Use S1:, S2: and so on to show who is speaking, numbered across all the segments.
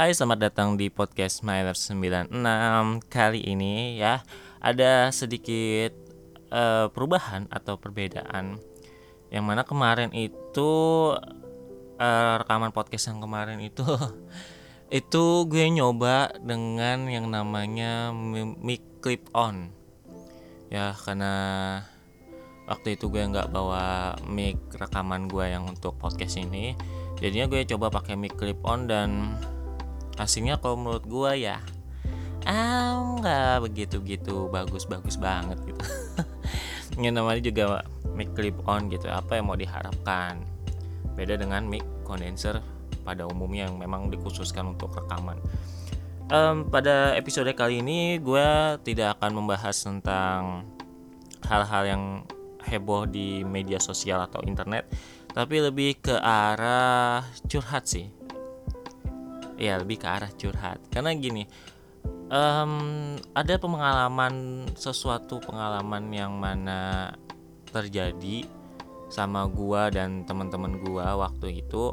S1: Hai, selamat datang di podcast Myler 96 Kali ini ya ada sedikit uh, perubahan atau perbedaan. Yang mana kemarin itu uh, rekaman podcast yang kemarin itu Itu gue nyoba dengan yang namanya mic clip on. Ya karena waktu itu gue nggak bawa mic rekaman gue yang untuk podcast ini. Jadinya gue coba pakai mic clip on dan hasilnya kalau menurut gue ya ah nggak begitu gitu bagus bagus banget gitu. Ini namanya juga mic clip on gitu apa yang mau diharapkan? Beda dengan mic condenser pada umumnya yang memang dikhususkan untuk rekaman. Um, pada episode kali ini gue tidak akan membahas tentang hal-hal yang heboh di media sosial atau internet tapi lebih ke arah curhat sih ya lebih ke arah curhat. Karena gini um, ada pengalaman sesuatu pengalaman yang mana terjadi sama gua dan teman-teman gua waktu itu.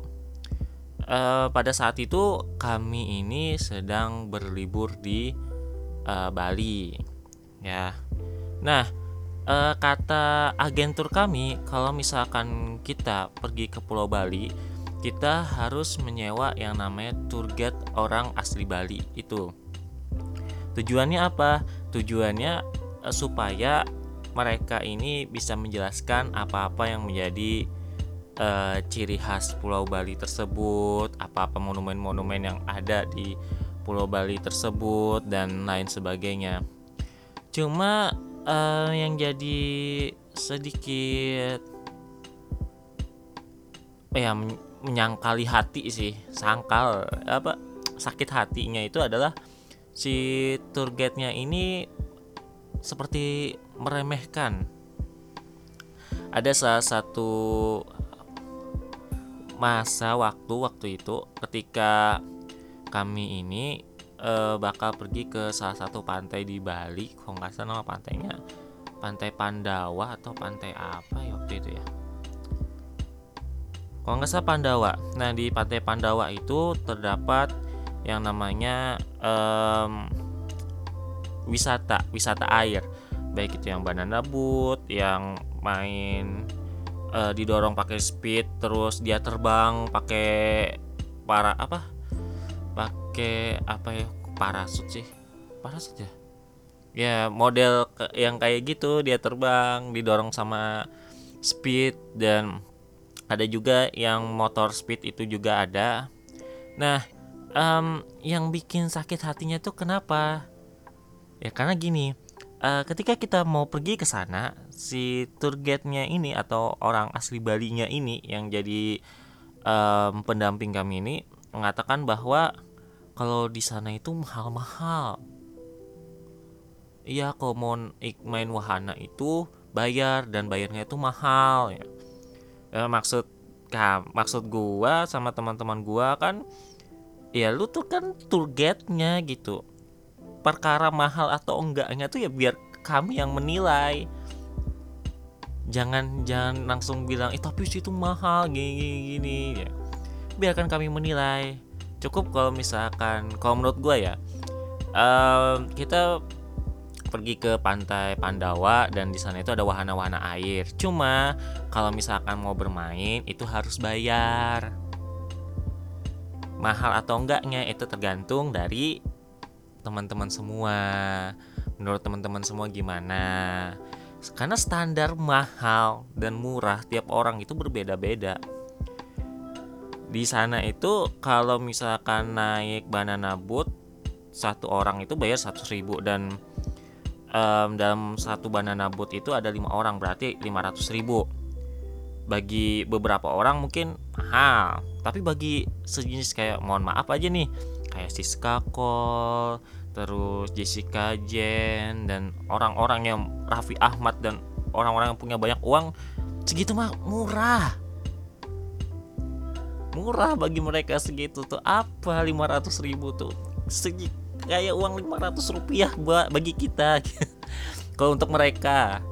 S1: Uh, pada saat itu kami ini sedang berlibur di uh, Bali ya. Nah uh, kata agentur kami kalau misalkan kita pergi ke Pulau Bali kita harus menyewa yang namanya tour guide orang asli Bali itu. Tujuannya apa? Tujuannya uh, supaya mereka ini bisa menjelaskan apa-apa yang menjadi uh, ciri khas Pulau Bali tersebut, apa-apa monumen-monumen yang ada di Pulau Bali tersebut dan lain sebagainya. Cuma uh, yang jadi sedikit ya menyangkali hati sih sangkal apa sakit hatinya itu adalah si tour ini seperti meremehkan. Ada salah satu masa waktu waktu itu ketika kami ini e, bakal pergi ke salah satu pantai di Bali kok nggak salah nama pantainya pantai Pandawa atau pantai apa ya waktu itu ya kalau nggak salah Pandawa. Nah di pantai Pandawa itu terdapat yang namanya um, wisata wisata air, baik itu yang banana boat, yang main uh, didorong pakai speed, terus dia terbang pakai para apa? Pakai apa ya? Parasut sih, parasut ya. Ya model yang kayak gitu dia terbang didorong sama speed dan ada juga yang motor speed itu juga ada. Nah um, yang bikin sakit hatinya tuh kenapa? Ya karena gini uh, ketika kita mau pergi ke sana si tour guide-nya ini atau orang asli Bali-nya ini yang jadi um, pendamping kami ini mengatakan bahwa kalau di sana itu mahal-mahal. Iya kalau mau main wahana itu bayar dan bayarnya itu mahal ya ya, maksud nah, maksud gua sama teman-teman gua kan ya lu tuh kan tour guide-nya gitu. Perkara mahal atau enggaknya tuh ya biar kami yang menilai. Jangan jangan langsung bilang eh tapi situ mahal gini gini, gini. ya biarkan kami menilai. Cukup kalau misalkan kalau menurut gue ya uh, kita pergi ke pantai Pandawa dan di sana itu ada wahana-wahana air. Cuma kalau misalkan mau bermain itu harus bayar. Mahal atau enggaknya itu tergantung dari teman-teman semua. Menurut teman-teman semua gimana? Karena standar mahal dan murah tiap orang itu berbeda-beda. Di sana itu kalau misalkan naik banana boat satu orang itu bayar 100 ribu dan um, dalam satu banana boat itu ada lima orang berarti 500 ribu. Bagi beberapa orang mungkin mahal tapi bagi sejenis kayak mohon maaf aja nih kayak Siska Cole terus Jessica Jen dan orang-orang yang Raffi Ahmad dan orang-orang yang punya banyak uang segitu mah murah. Murah bagi mereka segitu tuh. Apa 500 ribu tuh? Segitu kayak uang 500 rupiah buat bagi kita. Kalau untuk mereka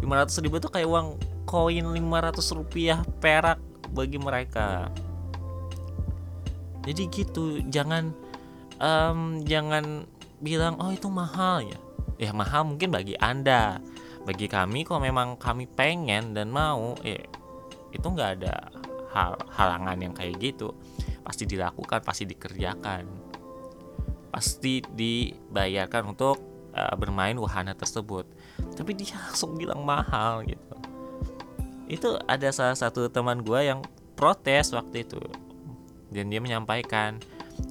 S1: 500 ribu itu kayak uang koin 500 rupiah perak bagi mereka. Jadi gitu jangan um, jangan bilang oh itu mahal ya. Ya mahal mungkin bagi anda. Bagi kami kalau memang kami pengen dan mau eh itu nggak ada hal halangan yang kayak gitu. Pasti dilakukan pasti dikerjakan pasti dibayarkan untuk uh, bermain wahana tersebut. Tapi dia langsung bilang mahal gitu. Itu ada salah satu teman gue yang protes waktu itu. Dan dia menyampaikan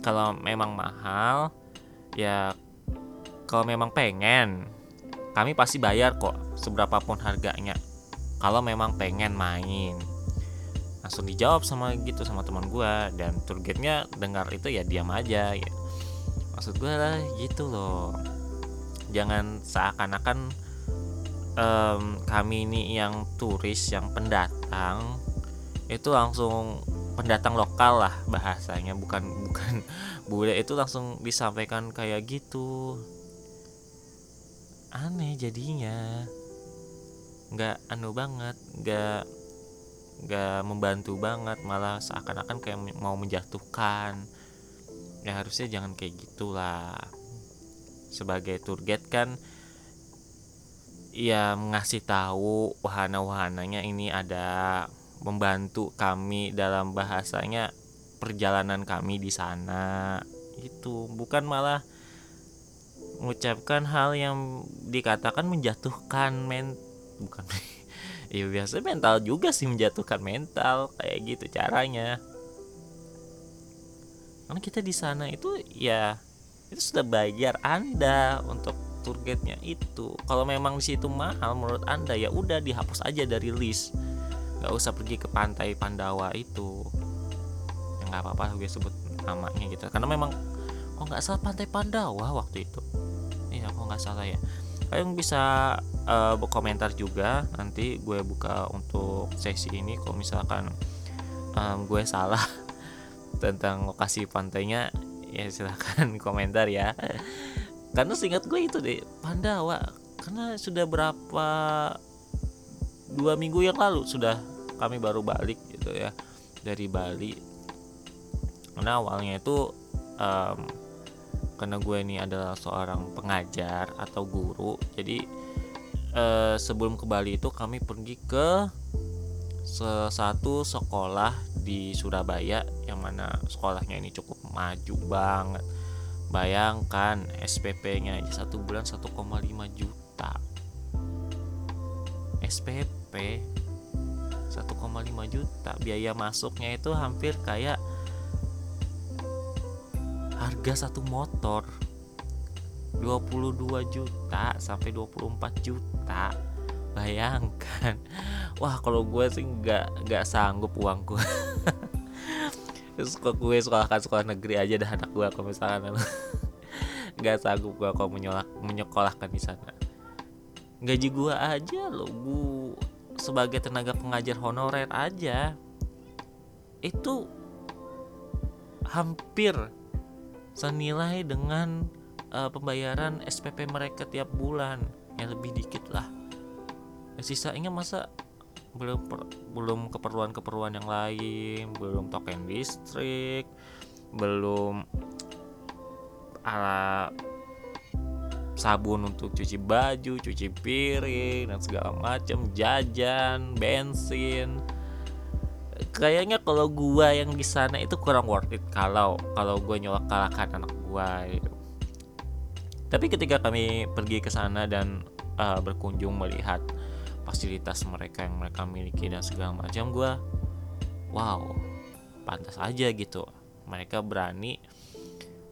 S1: kalau memang mahal ya kalau memang pengen kami pasti bayar kok seberapa pun harganya. Kalau memang pengen main. Langsung dijawab sama gitu sama teman gue dan tour guide-nya dengar itu ya diam aja ya. Maksud gue lah gitu loh. Jangan seakan-akan um, kami ini yang turis yang pendatang itu langsung pendatang lokal lah bahasanya. Bukan bukan bule itu langsung disampaikan kayak gitu. Aneh jadinya. Nggak anu banget nggak gak membantu banget malah seakan-akan kayak mau menjatuhkan ya harusnya jangan kayak gitulah. Sebagai tour guide kan ya ngasih tahu wahana-wahananya ini ada membantu kami dalam bahasanya perjalanan kami di sana itu bukan malah mengucapkan hal yang dikatakan menjatuhkan men bukan. Ya biasa mental juga sih menjatuhkan mental kayak gitu caranya karena kita di sana itu ya itu sudah bayar anda untuk tour itu. Kalau memang di situ mahal menurut anda ya udah dihapus aja dari list. Nggak usah pergi ke pantai Pandawa itu. Ya nggak apa-apa gue sebut namanya gitu. Karena memang kok nggak salah pantai Pandawa waktu itu? Iya kok nggak salah ya? Kalian bisa uh, berkomentar juga. Nanti gue buka untuk sesi ini kalau misalkan um, gue salah tentang lokasi pantainya ya silahkan komentar ya. Karena singkat gue itu deh Pandawa karena sudah berapa dua minggu yang lalu sudah kami baru balik gitu ya dari Bali. Karena awalnya itu um, karena gue ini adalah seorang pengajar atau guru jadi eh, sebelum ke Bali itu kami pergi ke satu sekolah di Surabaya yang mana sekolahnya ini cukup maju banget. Bayangkan SPP-nya aja satu bulan 1,5 juta. SPP 1,5 juta. Biaya masuknya itu hampir kayak harga satu motor. 22 juta sampai 24 juta bayangkan. Wah kalau gue sih nggak nggak sanggup uang gue terus kok gue sekolahkan sekolah negeri aja dah anak gue kalau misalkan nggak sanggup gue kalau menyekolah, menyekolahkan di sana. Gaji gue aja lo bu. Sebagai tenaga pengajar honorer aja. Itu hampir senilai dengan uh, pembayaran SPP mereka tiap bulan. Yang lebih dikit lah sisanya masa belum per, belum keperluan-keperluan yang lain belum token listrik belum ala sabun untuk cuci baju, cuci piring dan segala macam, jajan, bensin, kayaknya kalau gua yang di sana itu kurang worth it kalau kalau gua nyolak kalahkan anak gua gitu. Tapi ketika kami pergi ke sana dan uh, berkunjung melihat fasilitas mereka yang mereka miliki dan segala macam, gua wow, pantas aja gitu. Mereka berani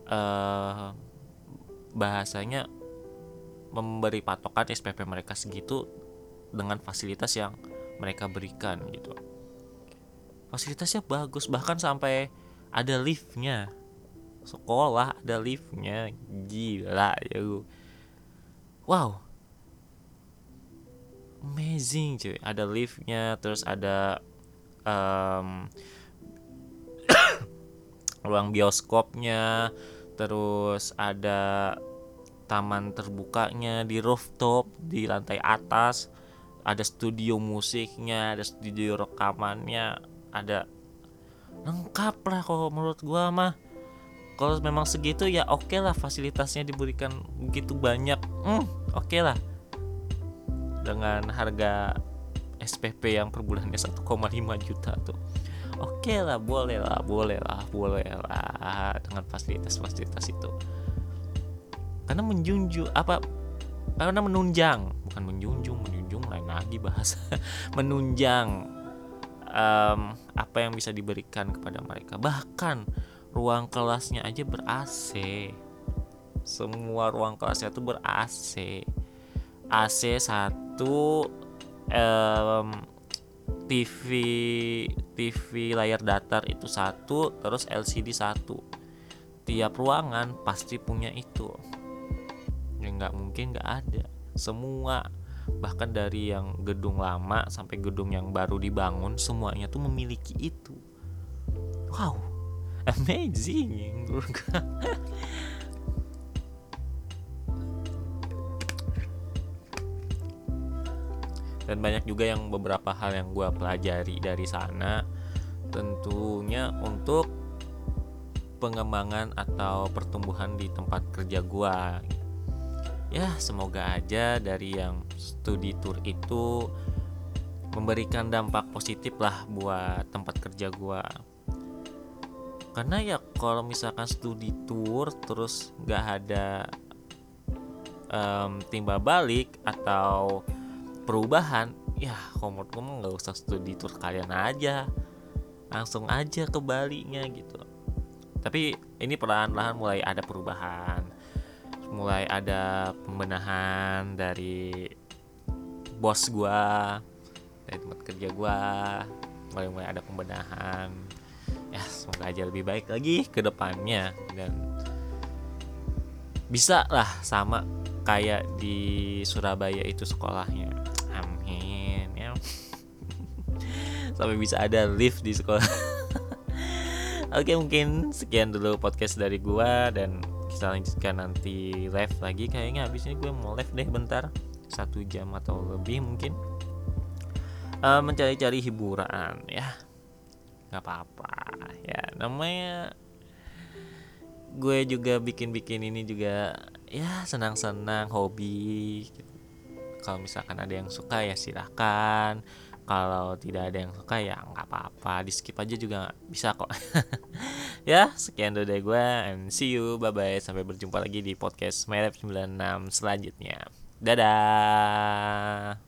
S1: uh, bahasanya memberi patokan SPP mereka segitu dengan fasilitas yang mereka berikan gitu. Fasilitasnya bagus bahkan sampai ada liftnya. Sekolah ada liftnya gila ya wow amazing cuy. Ada liftnya terus ada um, ruang bioskopnya terus ada taman terbukanya di rooftop di lantai atas ada studio musiknya ada studio rekamannya ada lengkap lah kalau menurut gua mah. Kalau memang segitu ya oke okay lah fasilitasnya diberikan begitu banyak. Hmm, oke okay lah dengan harga SPP yang per bulannya 1,5 juta tuh. Oke okay lah boleh lah boleh lah boleh lah dengan fasilitas-fasilitas itu. Karena menjunjung apa karena menunjang bukan menjunjung menjunjung lain lagi bahasa. Menunjang um, apa yang bisa diberikan kepada mereka. Bahkan ruang kelasnya aja ber AC semua ruang kelasnya tuh ber AC AC satu um, TV TV layar datar itu satu terus LCD satu. Tiap ruangan pasti punya itu. Ya nggak mungkin nggak ada. Semua bahkan dari yang gedung lama sampai gedung yang baru dibangun semuanya tuh memiliki itu. Wow amazing dan banyak juga yang beberapa hal yang gue pelajari dari sana. Tentunya untuk pengembangan atau pertumbuhan di tempat kerja gue ya semoga aja dari yang studi tour itu memberikan dampak positif lah buat tempat kerja gue karena ya kalau misalkan studi tour terus nggak ada um, timbal balik atau perubahan ya komod gue nggak usah studi tour kalian aja. Langsung aja ke Bali nya gitu. Tapi ini perlahan-lahan mulai ada perubahan mulai ada pembenahan dari bos gua dari tempat kerja gua mulai mulai ada pembenahan. Ya semoga aja lebih baik lagi ke depannya. Dan bisa lah sama kayak di Surabaya itu sekolahnya sampai bisa ada lift di sekolah. Oke mungkin sekian dulu podcast dari gua dan kita lanjutkan nanti live lagi. Kayaknya habis ini gue mau live deh bentar. Satu jam atau lebih mungkin. Uh, mencari-cari hiburan ya. Nggak apa-apa ya. Namanya gue juga bikin-bikin ini juga ya senang-senang hobi kalau misalkan ada yang suka ya silahkan kalau tidak ada yang suka ya nggak apa-apa. Di skip aja juga bisa kok. Ya sekian dari gue and see you. Bye bye sampai berjumpa lagi di podcast My 96 selanjutnya. Dadah